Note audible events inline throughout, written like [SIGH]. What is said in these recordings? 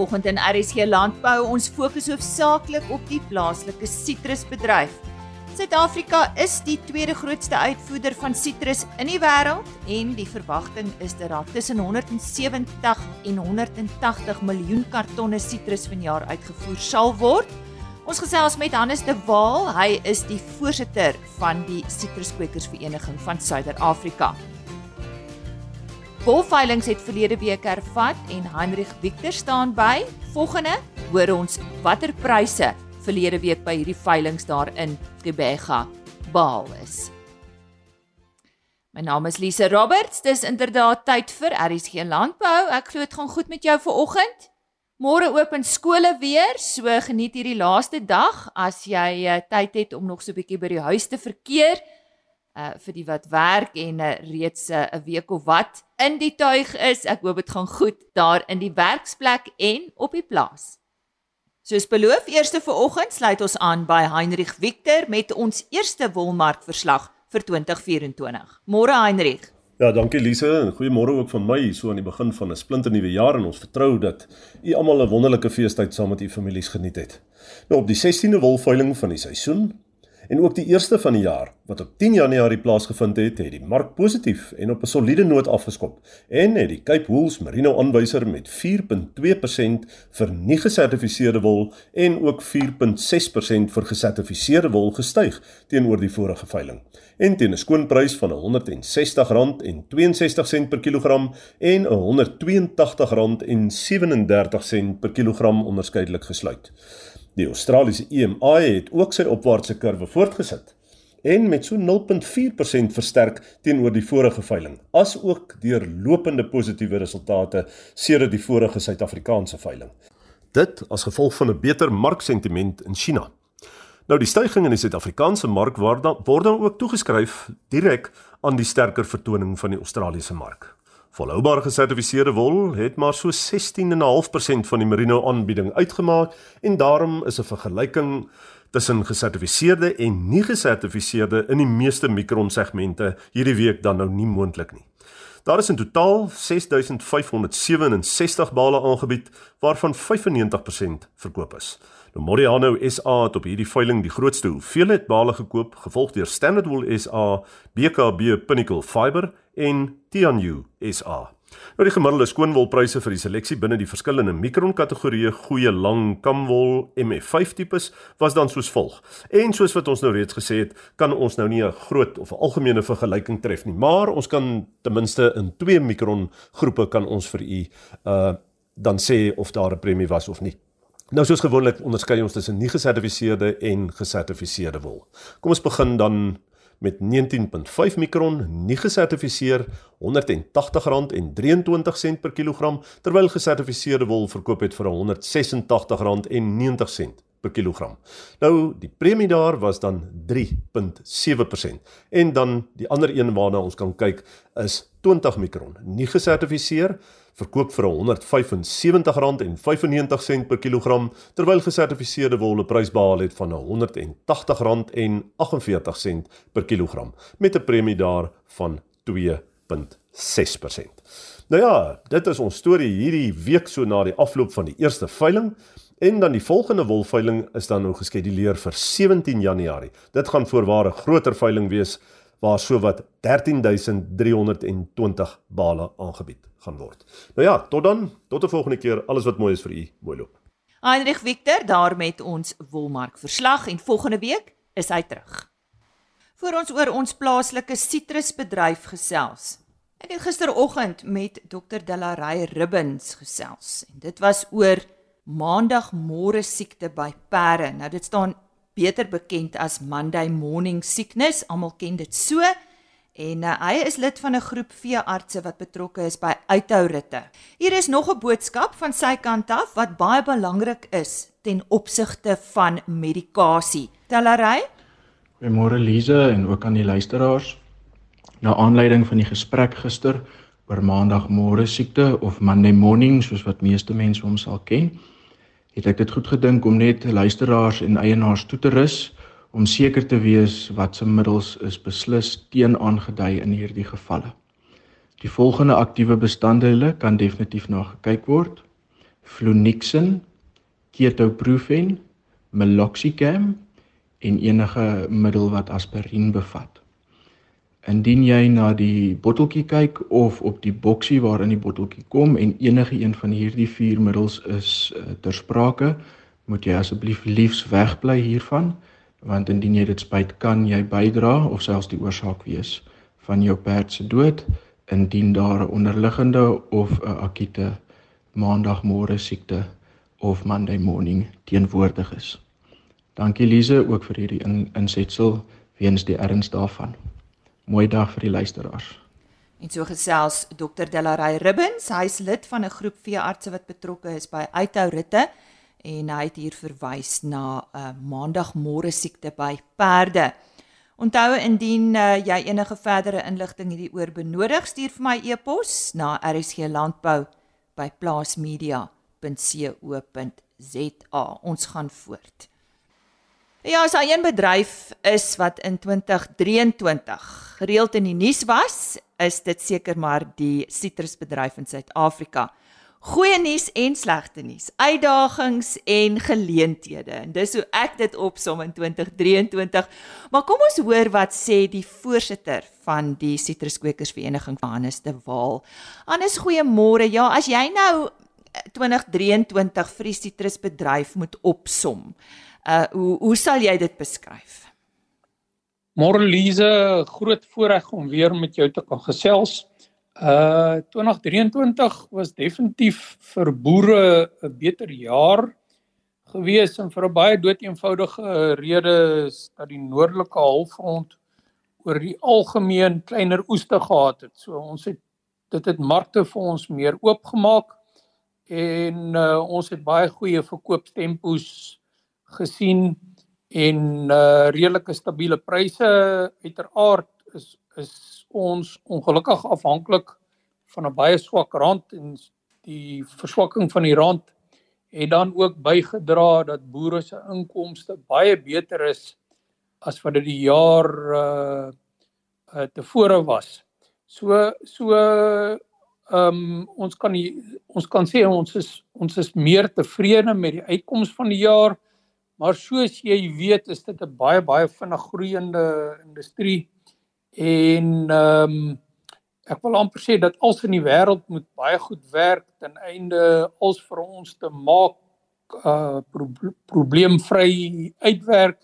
Vanoggend in RSG Landbou ons fokus hoofsaaklik op die plaaslike sitrusbedryf. Suid-Afrika is die tweede grootste uitvoerder van sitrus in die wêreld en die verwagting is dat daar tussen 170 en 180 miljoen kartonne sitrus vanjaar uitgevoer sal word. Ons gesels met Hannes de Waal, hy is die voorsitter van die Sitruskwekersvereniging van Suider-Afrika. Wolveilings het verlede week hervat en Heinrich Victor staan by. Volgende hoor ons watter pryse verlede week by hierdie veilinge daar in Gebega behaal is. My naam is Lise Roberts. Dis inderdaad tyd vir RSG Landbou. Ek glo dit gaan goed met jou vanoggend. Môre open skole weer, so geniet hierdie laaste dag as jy uh, tyd het om nog so 'n bietjie by die huis te verkeer uh vir die wat werk en uh, reeds 'n uh, week of wat in die tuig is. Ek hoop dit gaan goed daar in die werksplek en op die plaas. Soos beloof, eerste vir oggend sluit ons aan by Heinrich Victor met ons eerste wolmark verslag vir 2024. Môre Heinrich. Ja, dankie Lise en goeiemôre ook van my so aan die begin van 'n splinternuwe jaar en ons vertrou dat u almal 'n wonderlike feestyd saam met u families geniet het. Nou op die 16de wolveiling van die seisoen En ook die eerste van die jaar wat op 10 Januarie plaasgevind het, het die mark positief en op 'n soliede noot afgeskop en het die Cape Wools Merino aanwyser met 4.2% vir nie gesertifiseerde wol en ook 4.6% vir gesertifiseerde wol gestyg teenoor die vorige veiling. En teen 'n skoonprys van R160.62 per kilogram en R182.37 per kilogram onderskeidelik gesluit. Die Australiese EMA het ook sy opwaartse kurwe voortgesit en met so 0.4% versterk teenoor die vorige veiling, asook deur lopende positiewe resultate sedert die vorige Suid-Afrikaanse veiling. Dit as gevolg van 'n beter marksentiment in China. Nou die stygings in die Suid-Afrikaanse mark word dan word dan ook toegeskryf direk aan die sterker vertoning van die Australiese mark. Volhoubare gesertifiseerde wol het maar so 16.5% van die merino aanbieding uitgemaak en daarom is 'n vergelyking tussen gesertifiseerde en nie gesertifiseerde in die meeste mikronsegmente hierdie week dan nou nie moontlik nie. Daar is in totaal 6567 bale aangebied waarvan 95% verkoop is. Nou Moriano SA het op hierdie veiling die grootste hoeveelheid bale gekoop, gevolg deur Standard Wool SA, BKB Pinnacle Fiber en Tianyu SA. Nou die gemiddelde skoonwolpryse vir die seleksie binne die verskillende mikron kategorieë goeie lang kamwol MF5 tipes was dan soos volg. En soos wat ons nou reeds gesê het, kan ons nou nie 'n groot of 'n algemene vergelyking tref nie, maar ons kan ten minste in 2 mikron groepe kan ons vir u uh dan sê of daar 'n premie was of nie. Nou soos gewoonlik onderskei ons tussen nie gesertifiseerde en gesertifiseerde wol. Kom ons begin dan met 19.5 mikron nie gesertifiseer R180.23 per kilogram terwyl gesertifiseerde wol verkoop het vir R186.90 per kilogram. Nou die premie daar was dan 3.7% en dan die ander een waarna ons kan kyk is 20 mikron nie gesertifiseer verkoop vir R175.95 per kilogram terwyl gesertifiseerde wol 'n prys behaal het van R180.48 per kilogram met 'n premie daar van 2.6%. Nou ja, dit is ons storie hierdie week so na die afloop van die eerste veiling en dan die volgende wolveiling is dan nou geskeduleer vir 17 Januarie. Dit gaan voorwaar 'n groter veiling wees waar sowat 13320 bale aangebied gaan word. Nou ja, tot dan, tot 'n volgende keer. Alles wat mooi is vir u, mooi loop. Heinrich Victor daar met ons wolmark verslag en volgende week is hy terug. Vir ons oor ons plaaslike sitrusbedryf gesels. Ek het gisteroggend met Dr Delarey Ribbins gesels en dit was oor maandag môre siekte by perde. Nou dit staan beter bekend as Monday morning sickness. Almal ken dit so. En uh, hy is lid van 'n groep veeartse wat betrokke is by uithou-ritte. Hier is nog 'n boodskap van sy kant af wat baie belangrik is ten opsigte van medikasie. Tellery? Goeiemôre Lize en ook aan die luisteraars. Na aanleiding van die gesprek gister oor maandagmôre siekte of Monday morning soos wat meeste mense hom sal ken, het ek dit goed gedink om net luisteraars en eienaars toe te rus om seker te wees wat se middels is beslis teen aangedui in hierdie gevalle. Die volgende aktiewe bestanddele kan definitief na gekyk word. Flunixin, Ketoprofen, Meloxicam en enige middel wat aspirien bevat. Indien jy na die botteltjie kyk of op die boksie waarin die botteltjie kom en enige een van hierdie vier middels is uh, ter sprake, moet jy asseblief liefs wegbly hiervan want indien jy dit spyt kan jy bydra of selfs die oorsaak wees van jou perd se dood indien daar 'n onderliggende of 'n akute maandagmôre siekte of monday morning teenwoordig is. Dankie Lize ook vir hierdie in, insetsel weens die erns daarvan. Mooi dag vir die luisteraars. En so gesels Dr Delarey Ribbins, hy's lid van 'n groep veeartse wat betrokke is by uithou ritte en hy het hier verwys na 'n uh, maandagmôre siekte by perde. Onthou indien uh, jy enige verdere inligting hieroor benodig, stuur vir my e-pos na rsglandbou@plaasmedia.co.za. Ons gaan voort. Ja, daar een bedryf is wat in 2023 gereeld in die nuus was, is dit seker maar die sitrusbedryf in Suid-Afrika. Goeie nuus en slegte nuus, uitdagings en geleenthede. En dis hoe ek dit opsom in 2023. Maar kom ons hoor wat sê die voorsitter van die Sitruskwekersvereniging, Hannes de Waal. Hannes, goeiemôre. Ja, as jy nou 2023 vir die sitrusbedryf moet opsom, Uh hoe hoe sal jy dit beskryf? Morlise, groot voorreg om weer met jou te kan gesels. Uh 2023 was definitief vir boere 'n beter jaar gewees en vir 'n baie doeteenvoudige rede is dat die noordelike halfrond oor die algemeen kleiner oeste gehad het. So ons het dit het markte vir ons meer oopgemaak en uh, ons het baie goeie verkoopstempos gesien en uh redelike stabiele pryse uiteraard is is ons ongelukkig afhanklik van 'n baie swak rand en die verswakking van die rand het dan ook bygedra dat boere se inkomste baie beter is as wat dit die jaar uh, uh tevore was. So so ehm um, ons kan die, ons kan sê ons is ons is meer tevrede met die uitkoms van die jaar. Maar soos jy weet, is dit 'n baie baie vinnig groeiende industrie en ehm um, ek wil amper sê dat als in die wêreld moet baie goed werk ten einde als vir ons te maak uh pro probleemvry uitwerk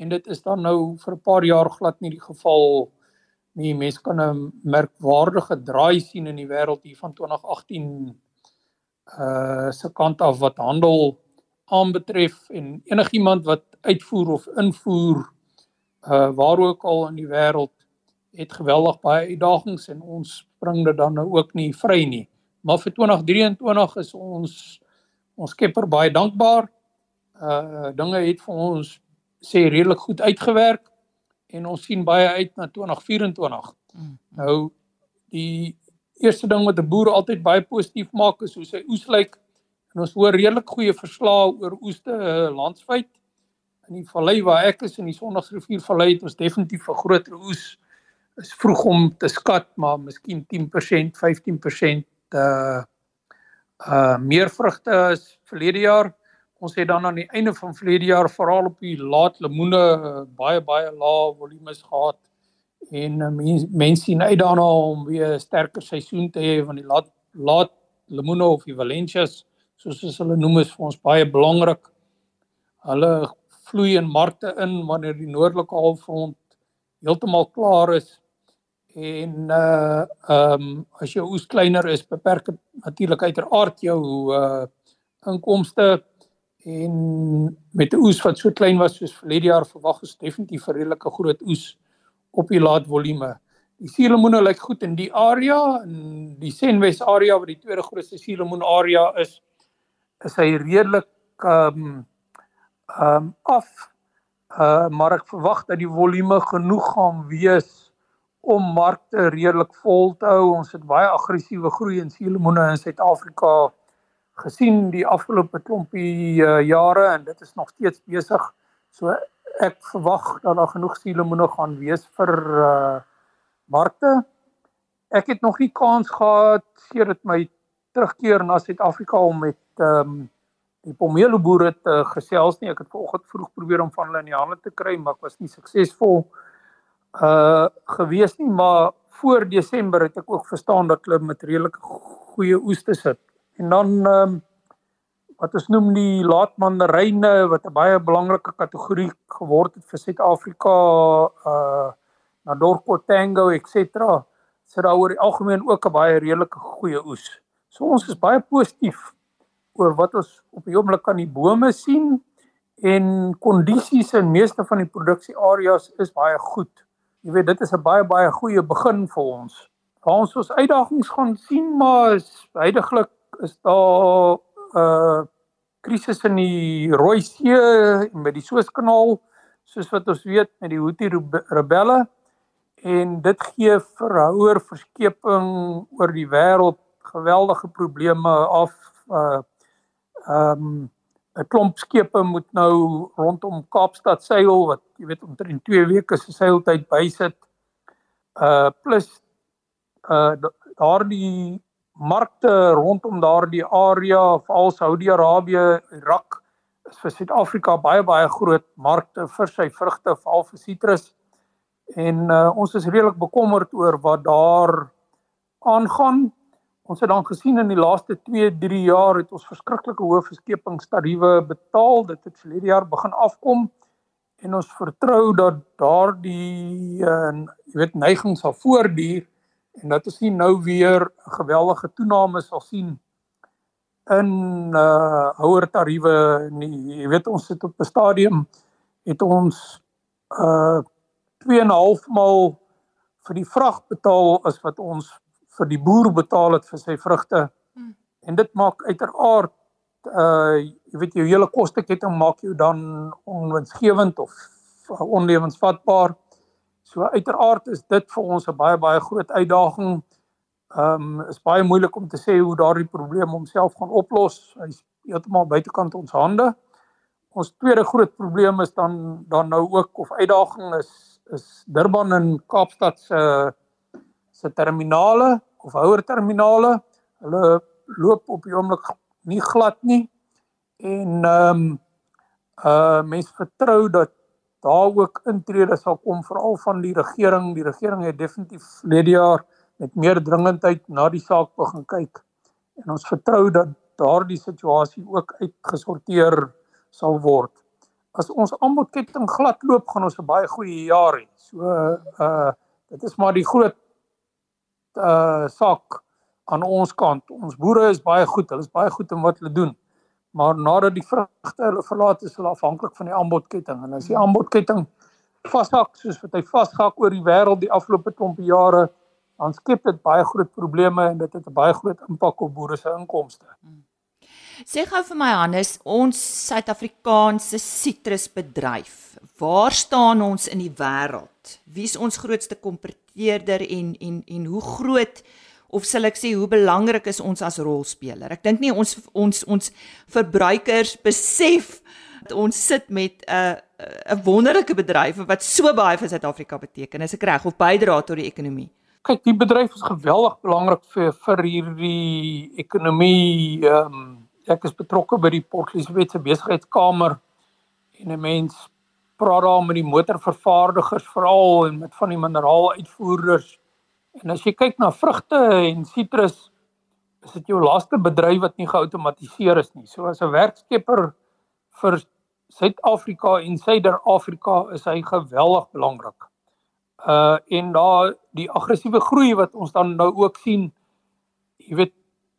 en dit is dan nou vir 'n paar jaar glad nie die geval nie. Mense kan 'n merkwaardige draai sien in die wêreld hier van 2018 uh se kant af wat handel aanbetref en enigiemand wat uitvoer of invoer uh waar ook al in die wêreld het geweldig baie uitdagings en ons spring dit dan nou ook nie vry nie. Maar vir 2023 is ons ons Skepper baie dankbaar. Uh dinge het vir ons sê redelik goed uitgewerk en ons sien baie uit na 2024. Mm. Nou die eerste ding wat 'n boer altyd baie positief maak is hoe sy oes lyk. En ons hoor redelik goeie verslae oor oeste uh, landswyd. In die vallei waar ek is in die Sondagsrivier vallei het ons definitief 'n groter oes. Is vroeg om te skat, maar miskien 10%, 15% uh uh meer vrugte as verlede jaar. Ons het dan aan die einde van verlede jaar veral op die laat lemoene uh, baie baie lae volumes gehad en uh, mense mens sien uit daarna om weer 'n sterker seisoen te hê van die laat laat lemoene of die Valencias soos hulle noem is vir ons baie belangrik. Hulle vloei in markte in wanneer die noordelike halfrond heeltemal klaar is en uh ehm um, as jou oes kleiner is, beperk dit natuurlik uiteraard jou uh inkomste en met 'n oes wat so klein was soos verlede jaar verwag is definitief 'n redelike groot oes op die laat volume. Die suurlemoene lyk goed in die area en die Senwes area wat die tweede grootste suurlemoen area is, is hy redelik ehm um, ehm um, af. Uh maar ek verwag dat die volume genoeg gaan wees om markte redelik vol te hou. Ons het baie aggressiewe groei in suurlemoene in Suid-Afrika gesien die afgelope klompie uh, jare en dit is nog steeds besig. So ek verwag dat daar genoeg suurlemoene gaan wees vir uh markte. Ek het nog nie kans gehad sedert my terugkeer na Suid-Afrika om met ehm um, die pomelo boere te gesels nie. Ek het vanoggend vroeg probeer om van hulle in die hande te kry, maar ek was nie suksesvol uh gewees nie, maar voor Desember het ek ook verstaan dat hulle met redelike goeie oeste sit. En dan ehm um, wat ons noem die laatmandaryne wat 'n baie belangrike kategorie geword het vir Suid-Afrika uh na Dorko Tango etc. sit daar oor die algemeen ook 'n baie redelike goeie oes. So ons is baie positief oor wat ons op die oomblik aan die bome sien en kondisies in meeste van die produksieareas is baie goed. Jy weet dit is 'n baie baie goeie begin vir ons. Waar ons ons uitdagings gaan sien maar heidaglik is daar 'n uh, krisis in die Rooi See en by die Suezkanaal soos wat ons weet met die Houthi rebelle en dit gee verhouer verskeping oor die wêreld geweldige probleme af uh ehm um, 'n klomp skepe moet nou rondom Kaapstad seil wat jy weet omtrent 2 weke se seiltyd bysit. Uh plus uh daardie markte rondom daardie area veral Saudi-Arabië, Irak is vir Suid-Afrika baie baie groot markte vir sy vrugte, veral vir sitrus. En uh, ons is redelik bekommerd oor wat daar aangaan. Ons het dan gesien in die laaste 2-3 jaar het ons verskriklike hoë verskepingstariewe betaal. Dit het verlede jaar begin afkom en ons vertrou dat daardie uh jy weet neiging sal voortduur en dat ons nie nou weer 'n geweldige toename sal sien in uh hoër tariewe nie. Jy weet ons sit op 'n stadium het ons uh 2.5 maal vir die vrag betaal as wat ons vir die boer betaal het vir sy vrugte. Hmm. En dit maak uiteraard uh jy weet jou hele kosteketting maak jou dan onwinsgewend of onlewensvatbaar. So uiteraard is dit vir ons 'n baie baie groot uitdaging. Um is baie moeilik om te sê hoe daardie probleem homself gaan oplos. Hy's heeltemal buitekant ons hande. Ons tweede groot probleem is dan dan nou ook of uitdaging is is Durban en Kaapstad se uh, se terminale of houer terminale. Hulle loop op die oomblik nie glad nie. En ehm um, uh mense vertrou dat daar ook intrede sal kom veral van die regering. Die regering het definitief lede jaar met meer dringendheid na die saak begin kyk. En ons vertrou dat daardie situasie ook uitgesorteer sal word. As ons aanbodketting glad loop, gaan ons 'n baie goeie jaar hê. So uh dit is maar die groot uh saak aan ons kant. Ons boere is baie goed. Hulle is baie goed in wat hulle doen. Maar nadat die vrugte hulle verlaat is hulle afhanklik van die aanbodketting en as die aanbodketting vashak soos wat hy vashak oor die wêreld die afgelope klompie jare, dan skep dit baie groot probleme en dit het 'n baie groot impak op boere se inkomste. Hmm. Sê gou vir my Hannes, ons Suid-Afrikaanse sitrusbedryf, waar staan ons in die wêreld? Wie is ons grootste kompeteerder en en en hoe groot of sal ek sê hoe belangrik is ons as rolspeler? Ek dink nie ons ons ons verbruikers besef dat ons sit met 'n 'n wonderlike bedryf wat so baie vir Suid-Afrika beteken. Is ek reg of bydra tot die ekonomie? Kyk, die bedryf is geweldig belangrik vir vir hierdie ekonomie ehm um, ek is betrokke by die Port Elizabeth se besigheidskamer en 'n mens praat daar met die motorvervaardigers veral en met van die mineraaluitvoerders. En as jy kyk na vrugte en sitrus, is dit jou laaste bedryf wat nie geautomatiseer is nie. So as 'n werkskepper vir Suid-Afrika en Suider-Afrika is hy geweldig belangrik. Uh en daar die aggressiewe groei wat ons dan nou ook sien, jy weet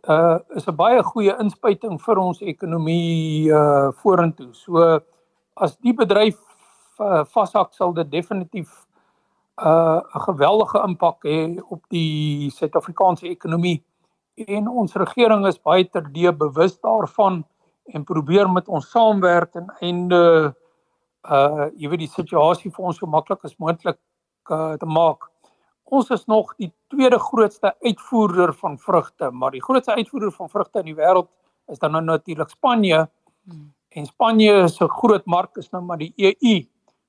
uh is 'n baie goeie inspuiting vir ons ekonomie uh vorentoe. So as die bedryf uh, vashak sal dit definitief uh, 'n geweldige impak hê op die Suid-Afrikaanse ekonomie en ons regering is baie terdee bewus daarvan en probeer met ons saamwerk en einde uh jy weet die situasie vir ons so maklik as moontlik uh, te maak ons is nog die tweede grootste uitvoerder van vrugte, maar die grootste uitvoerder van vrugte in die wêreld is dan nou natuurlik Spanje. Hmm. En Spanje se groot mark is nou maar die EU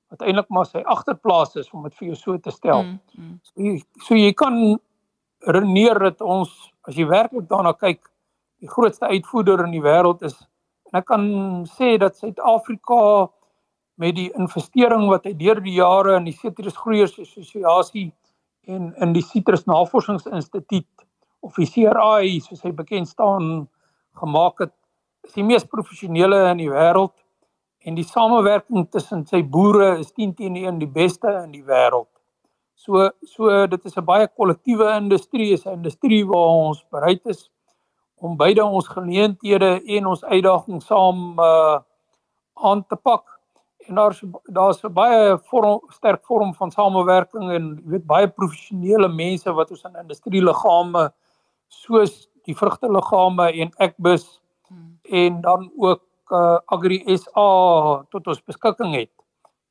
wat eintlik maar sy agterplaas is om dit vir jou so te stel. Hmm. Hmm. So, jy, so jy kan redeneer dat ons as jy werklik daarna kyk, die grootste uitvoerder in die wêreld is. En ek kan sê dat Suid-Afrika met die investering wat hy deur die jare in die Citrusgroeiers Assosiasie en in die Citrus Navorsingsinstituut of die CRI soos hy bekend staan gemaak het, is die mees professionele in die wêreld en die samewerking tussen sy boere is 10 teenoor 1 die beste in die wêreld. So so dit is 'n baie kollektiewe industrie, is 'n industrie waar ons bereid is om beide ons geleenthede en ons uitdagings saam uh aan te pak. En daar's daar's 'n baie vorm, sterk vorm van samewerking en jy weet baie professionele mense wat ons in industrieliggame soos die vrugteliggame en Ekbus hmm. en dan ook uh, Agri SA tot ons beskikking het.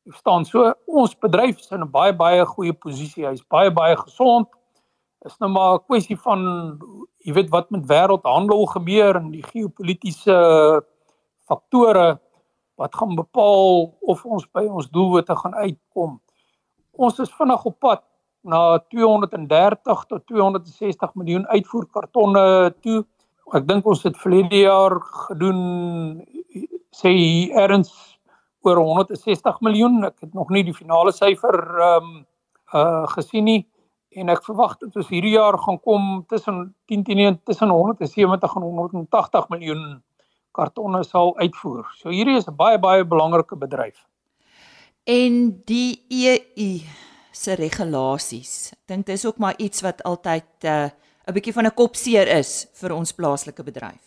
Jy verstaan, so ons bedryf is in 'n baie baie goeie posisie. Hy's baie baie gesond. Is nou maar 'n kwessie van jy weet wat met wêreldhandel gebeur en die geopolitiese faktore wat gaan bepaal of ons by ons doelwitte gaan uitkom. Ons is vinnig op pad na 230 tot 260 miljoen uitvoer kartonne toe. Ek dink ons het verlede jaar gedoen sê erns oor 160 miljoen. Ek het nog nie die finale syfer ehm um, uh gesien nie en ek verwag dat ons hierdie jaar gaan kom tussen 10 teen tussen 170 en 180 miljoen kartonne sal uitvoer. So hierdie is 'n baie baie belangrike bedryf. En die EU se regulasies. Ek dink dis ook maar iets wat altyd 'n uh, 'n bietjie van 'n kopseer is vir ons plaaslike bedryf.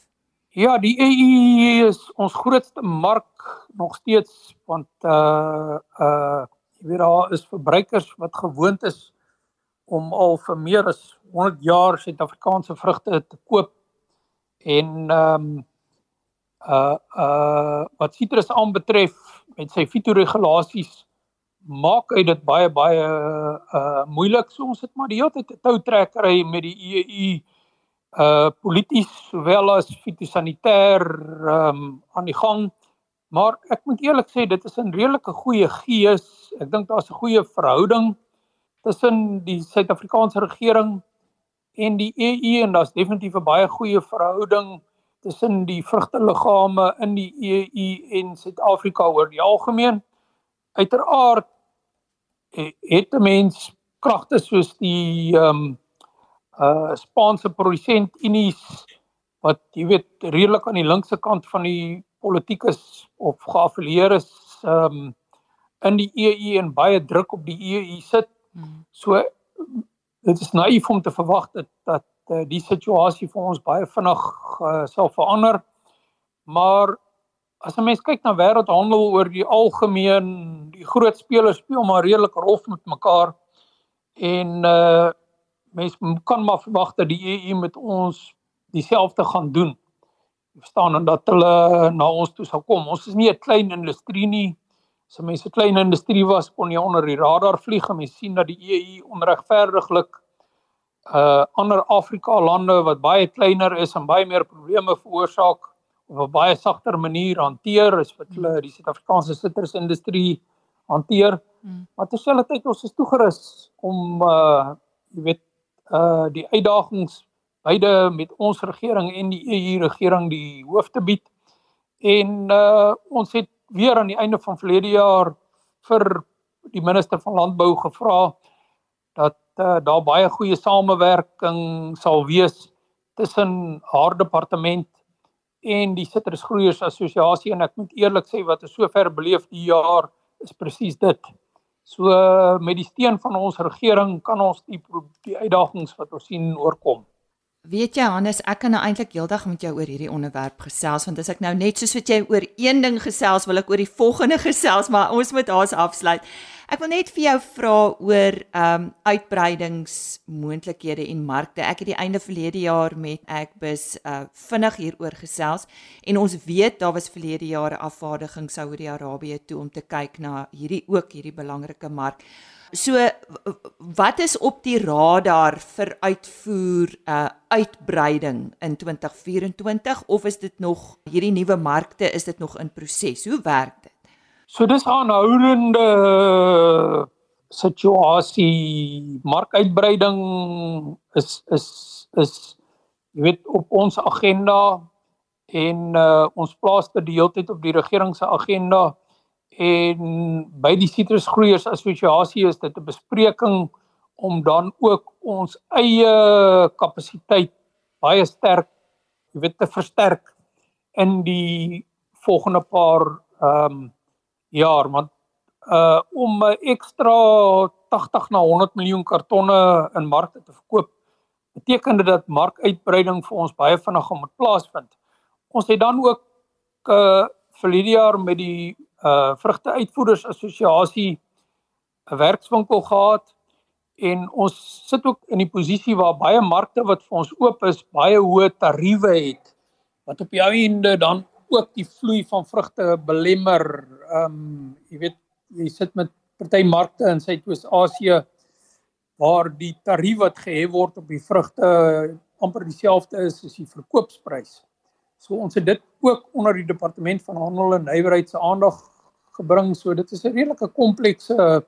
Ja, die EU is ons grootste mark nog steeds want uh uh jy weet daar is verbruikers wat gewoond is om al vir meer as 100 jaar Suid-Afrikaanse vrugte te koop en ehm um, uh uh wat sitrus aanbetref met sy fitoregulasies maak hy dit baie baie uh moeilik so ons het maar die hele tyd 'n toutrekkery met die EU uh polities sowel as fitosanitêr um aan die gang. Maar ek moet eerlik sê dit is 'n redelike goeie gees. Ek dink daar's 'n goeie verhouding tussen die Suid-Afrikaanse regering en die EU en daar's definitief 'n baie goeie verhouding tussen die vrugteliggame in die EU en Suid-Afrika oor die algemeen. Uiteraard eh, het 'n mens kragte soos die ehm um, uh Spaanse produsent Unies wat jy weet redelik aan die linkse kant van die politiek is of geaffilieer is um in die EU en baie druk op die EU sit. Hmm. So dit is naïef om te verwag dat dat uh, die situasie vir ons baie vinnig uh, sal verander. Maar as 'n mens kyk na wêreldhandel oor die algemeen, die groot spelers speel maar redelik rof met mekaar en uh mens kan maar verwag dat die EU met ons dieselfde gaan doen. Jy verstaan en dat hulle na ons toe sal kom. Ons is nie 'n klein industrie nie. As mense 'n klein industrie was, kon jy onder die radar vlieg en mens sien dat die EU onregverdiglik uh ander Afrika lande wat baie kleiner is en baie meer probleme veroorsaak op 'n baie sagter manier hanteer as wat hulle die Suid-Afrikaanse sitrusindustrie hanteer. Hmm. Maar terselfdertyd ons is toegerus om uh jy weet uh die uitdagings beide met ons regering en die EU regering die hoof te bied. En uh ons het weer aan die einde van verlede jaar vir die minister van landbou gevra uh, daar baie goeie samewerking sal wees tussen haar departement en die sitrusgroeiers assosiasie en ek moet eerlik sê wat is sover beleef die jaar is presies dit. So met die steun van ons regering kan ons die die uitdagings wat ons sien oorkom. Weet jy Hannes, ek kan nou eintlik heeldag met jou oor hierdie onderwerp gesels want as ek nou net soos wat jy oor een ding gesels, wil ek oor die volgende [LAUGHS] gesels, maar ons moet haas afsluit. Ek wil net vir jou vra oor ehm um, uitbreidingsmoontlikhede en markte. Ek het die einde verlede jaar met Agbus uh vinnig hieroor gesels en ons weet daar was verlede jaar 'n afvaardiging Saudi-Arabië toe om te kyk na hierdie ook hierdie belangrike mark. So wat is op die radar vir uitvoer uh uitbreiding in 2024 of is dit nog hierdie nuwe markte is dit nog in proses? Hoe werk? So dis aanhoudende situasie markuitbreiding is is is jy weet op ons agenda en uh, ons plaas dit die hele tyd op die regering se agenda en by die sitrusgroeiers assosiasie is dit 'n bespreking om dan ook ons eie kapasiteit baie sterk jy weet te versterk in die volgende paar ehm um, jaar want uh om ekstra 80 na 100 miljoen kartonne in markte te verkoop beteken dit dat markuitbreiding vir ons baie vinnig moet plaasvind. Ons het dan ook uh verlede jaar met die uh vrugteuitvoerders assosiasie 'n werkswinkel gehad en ons sit ook in die posisie waar baie markte wat vir ons oop is baie hoë tariewe het wat op die einde dan ook die vloei van vrugte belemmer. Ehm um, jy weet jy sit met party markte in Suidoos-Asië waar die tarief wat gehef word op die vrugte amper dieselfde is as die verkoopsprys. So ons het dit ook onder die departement van handel en nywerheid se aandag gebring. So dit is 'n redelike komplekse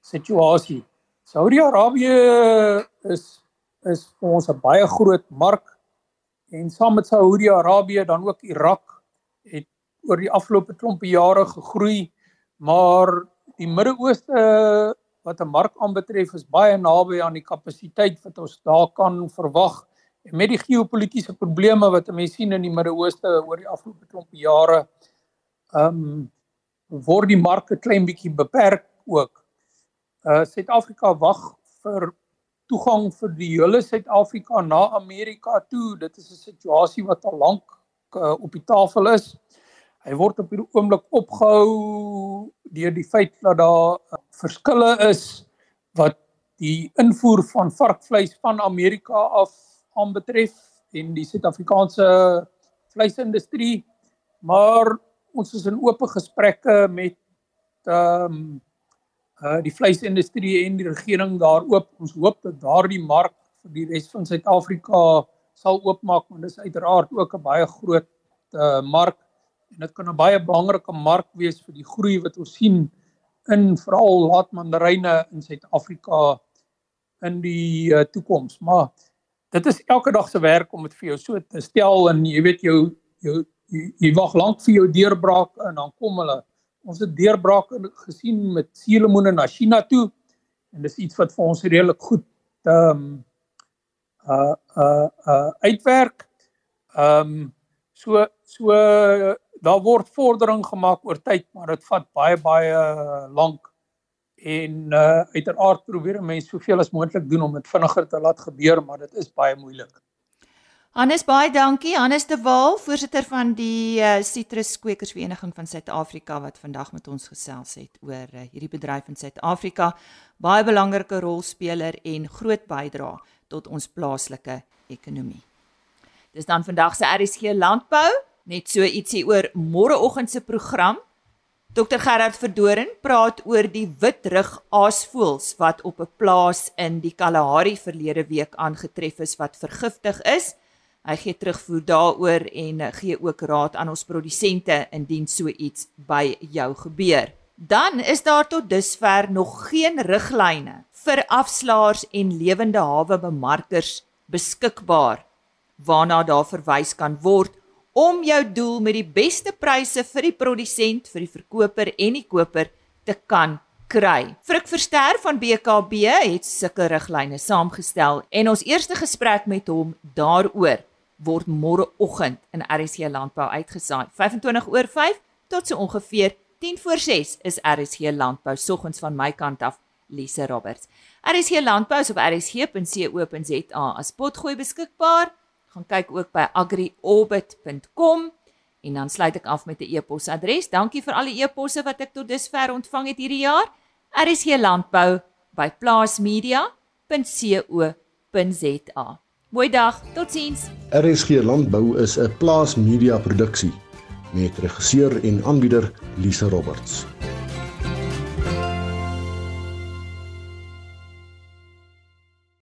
situasie. Saudi-Arabië is is vir ons 'n baie groot mark en saam met Saudi-Arabië dan ook Irak het oor die afgelope klompe jare gegroei, maar die Midde-Ooste wat 'n mark aanbetref is baie naby aan die kapasiteit wat ons daar kan verwag En met die geopolitiese probleme wat mense sien in die Midde-Ooste oor die afgelope klomp jare, ehm um, word die mark 'n klein bietjie beperk ook. Uh Suid-Afrika wag vir toegang vir die hele Suid-Afrika na Amerika toe. Dit is 'n situasie wat al lank uh, op die tafel is. Hy word op hierdie oomblik opgehou deur die feit dat daar uh, verskille is wat die invoer van varkvleis van Amerika af aanbetref en die Suid-Afrikaanse vleisindustrie. Maar ons is in oop gesprekke met ehm um, uh die vleisindustrie en die regering daar oop. Ons hoop dat daardie mark vir die res van Suid-Afrika sal oopmaak want dit is uiteraard ook 'n baie groot uh mark en dit kan 'n baie belangrike mark wees vir die groei wat ons sien in veral laatmandaryne in Suid-Afrika in die uh, toekoms maar dit is elke dag se werk om dit vir jou so te stel en jy weet jou jou jy, jy wag lank vir jou deurbraak en dan kom hulle ons het deurbrake gesien met suurlemoene na China toe en dis iets wat vir ons redelik goed ehm um, uh uh uh uitwerk. Ehm um, so so daar word vordering gemaak oor tyd maar dit vat baie baie lank en uh uiteraard probeer mense soveel as moontlik doen om dit vinniger te laat gebeur, maar dit is baie moeilik. Hannes baie dankie. Hannes de Waal, voorsitter van die uh, van Suid-Afrika wat vandag met ons gesels het oor uh, hierdie bedryf in Suid-Afrika. Baie belangrike rolspeler en groot bydrae tot ons plaaslike ekonomie. Dis dan vandag se RSG landbou, net so ietsie oor môreoggend se program. Dr Gerard Verdoren praat oor die witrug aasvoëls wat op 'n plaas in die Kalahari verlede week aangetref is wat vergiftig is. Hy gee terugvoer daaroor en gee ook raad aan ons produsente indien so iets by jou gebeur. Dan is daar tot dusver nog geen riglyne vir afslaers en lewende hawe bemarkers beskikbaar waarna daar verwys kan word om jou doel met die beste pryse vir die produsent, vir die verkoper en die koper te kan kry. Frik Verster van BKB het sulke riglyne saamgestel en ons eerste gesprek met hom daaroor word môreoggend in RSC Landbou uitgesaai. 25 oor 5 tot so ongeveer 10 voor 6 is RSC Landbou soggens van my kant af Lise Roberts. RSC Landbou is op rsc.co.za as potgooi beskikbaar gaan kyk ook by agriorbit.com en dan sluit ek af met 'n e-posadres. Dankie vir al die e-posse wat ek tot dusver ontvang het hierdie jaar. RSC Landbou by plaasmedia.co.za. Mooi dag, totsiens. RSG Landbou is 'n plaas media produksie met regisseur en aanbieder Lise Roberts.